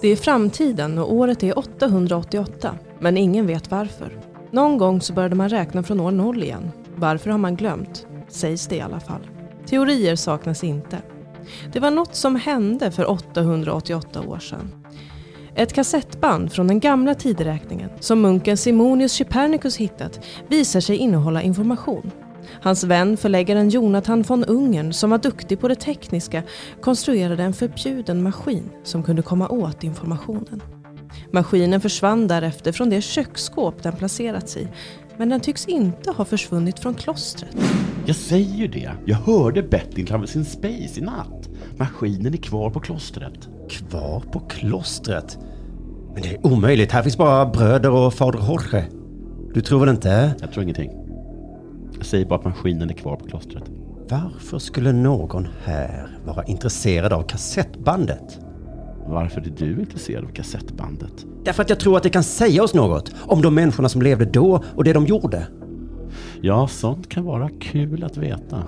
Det är framtiden och året är 888. Men ingen vet varför. Någon gång så började man räkna från år noll igen. Varför har man glömt? Sägs det i alla fall. Teorier saknas inte. Det var något som hände för 888 år sedan. Ett kassettband från den gamla tideräkningen som munken Simonius Copernicus hittat visar sig innehålla information. Hans vän förläggaren Jonathan von Ungern som var duktig på det tekniska konstruerade en förbjuden maskin som kunde komma åt informationen. Maskinen försvann därefter från det köksskåp den placerats i men den tycks inte ha försvunnit från klostret. Jag säger ju det. Jag hörde Betting Travels in Space i natt. Maskinen är kvar på klostret. Kvar på klostret? Men det är omöjligt. Här finns bara bröder och fader Jorge. Du tror väl inte? Jag tror ingenting. Jag säger bara att maskinen är kvar på klostret. Varför skulle någon här vara intresserad av kassettbandet? Varför är du intresserad av kassettbandet? Därför att jag tror att det kan säga oss något om de människorna som levde då och det de gjorde. Ja, sånt kan vara kul att veta.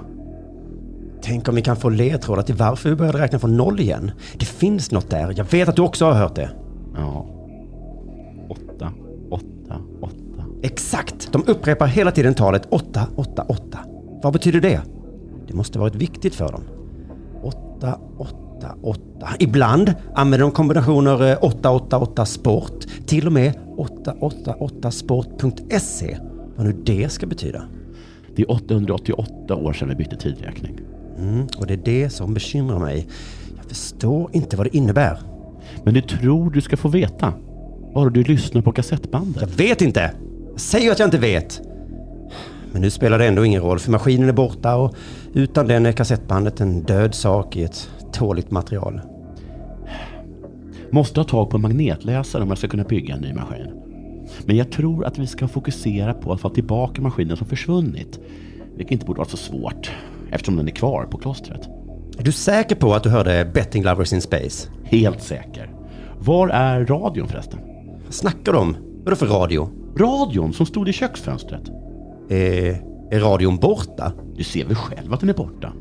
Tänk om vi kan få ledtrådar till varför vi började räkna från noll igen. Det finns något där. Jag vet att du också har hört det. Ja. Exakt! De upprepar hela tiden talet 888. Vad betyder det? Det måste varit viktigt för dem. 8, 8, 8. Ibland använder de kombinationer eh, 888 sport. Till och med 888sport.se. Vad nu det ska betyda. Det är 888 år sedan vi bytte tidräkning. Mm, och det är det som bekymrar mig. Jag förstår inte vad det innebär. Men du tror du ska få veta. Bara du lyssnar på kassettbandet. Jag vet inte! Säger att jag inte vet! Men nu spelar det ändå ingen roll för maskinen är borta och utan den är kassettbandet en död sak i ett tåligt material. Måste ha tag på en magnetläsare om jag ska kunna bygga en ny maskin. Men jag tror att vi ska fokusera på att få tillbaka maskinen som försvunnit. Vilket inte borde vara så svårt eftersom den är kvar på klostret. Är du säker på att du hörde Betting Lovers in Space? Helt säker. Var är radion förresten? Vad snackar du om? Vadå för radio? Radion som stod i köksfönstret. Är, är radion borta? Du ser väl själv att den är borta?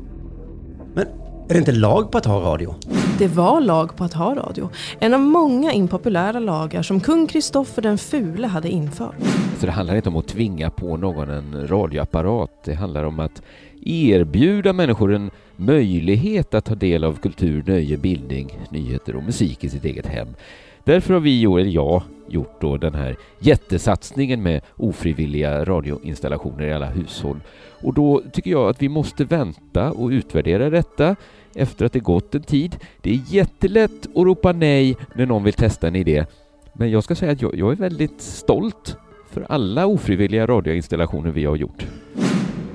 Men är det inte lag på att ha radio? Det var lag på att ha radio. En av många impopulära lagar som kung Kristoffer den fule hade infört. Så det handlar inte om att tvinga på någon en radioapparat. Det handlar om att erbjuda människor en möjlighet att ta del av kultur, nöje, bildning, nyheter och musik i sitt eget hem. Därför har vi, eller jag, gjort då den här jättesatsningen med ofrivilliga radioinstallationer i alla hushåll. Och då tycker jag att vi måste vänta och utvärdera detta efter att det gått en tid. Det är jättelätt att ropa nej när någon vill testa en idé. Men jag ska säga att jag, jag är väldigt stolt för alla ofrivilliga radioinstallationer vi har gjort.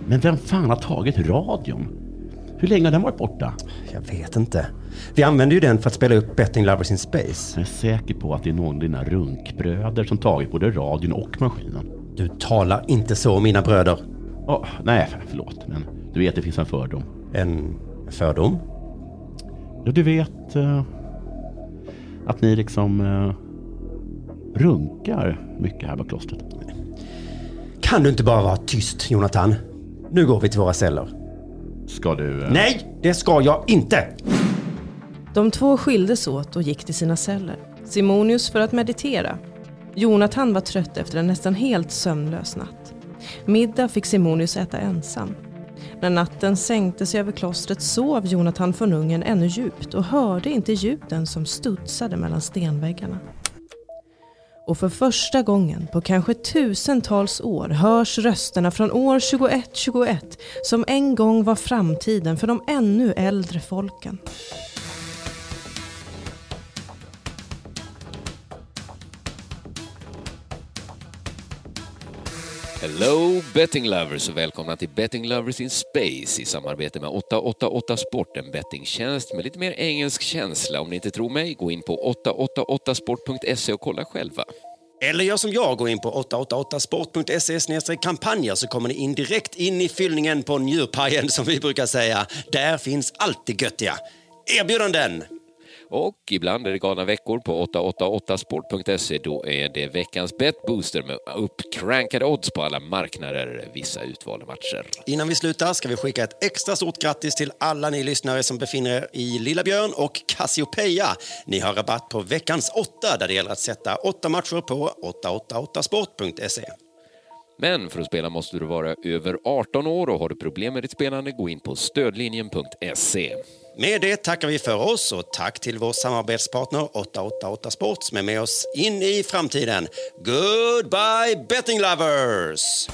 Men vem fan har tagit radion? Hur länge har den varit borta? Jag vet inte. Vi använder ju den för att spela upp Betting Lovers in Space. Jag är säker på att det är någon av dina runkbröder som tagit både radion och maskinen. Du talar inte så om mina bröder. Oh, nej, förlåt, men du vet det finns en fördom. En fördom? Ja, du vet eh, att ni liksom eh, runkar mycket här på klostret. Kan du inte bara vara tyst, Jonathan? Nu går vi till våra celler. Ska du... Eh... Nej, det ska jag inte! De två skildes åt och gick till sina celler. Simonius för att meditera. Jonathan var trött efter en nästan helt sömnlös natt. Middag fick Simonius äta ensam. När natten sänkte sig över klostret sov Jonathan von Ungern ännu djupt och hörde inte ljuden som studsade mellan stenväggarna. Och för första gången på kanske tusentals år hörs rösterna från år 2121 som en gång var framtiden för de ännu äldre folken. Hello betting lovers och välkomna till Betting Lovers in Space i samarbete med 888 Sport, en bettingtjänst med lite mer engelsk känsla. Om ni inte tror mig, gå in på 888sport.se och kolla själva. Eller gör som jag, gå in på 888sport.se kampanjer så kommer ni in direkt in i fyllningen på njurpajen som vi brukar säga. Där finns alltid göttiga erbjudanden. Och ibland är det galna veckor på 888sport.se. Då är det veckans betbooster med uppcrankade odds på alla marknader, vissa utvalda matcher. Innan vi slutar ska vi skicka ett extra stort grattis till alla ni lyssnare som befinner er i Lilla Björn och Cassiopeia. Ni har rabatt på veckans åtta där det gäller att sätta åtta matcher på 888sport.se. Men för att spela måste du vara över 18 år och har du problem med ditt spelande, gå in på stödlinjen.se. Med det tackar vi för oss och tack till vår samarbetspartner 888 Sport som är med oss in i framtiden. Goodbye betting lovers!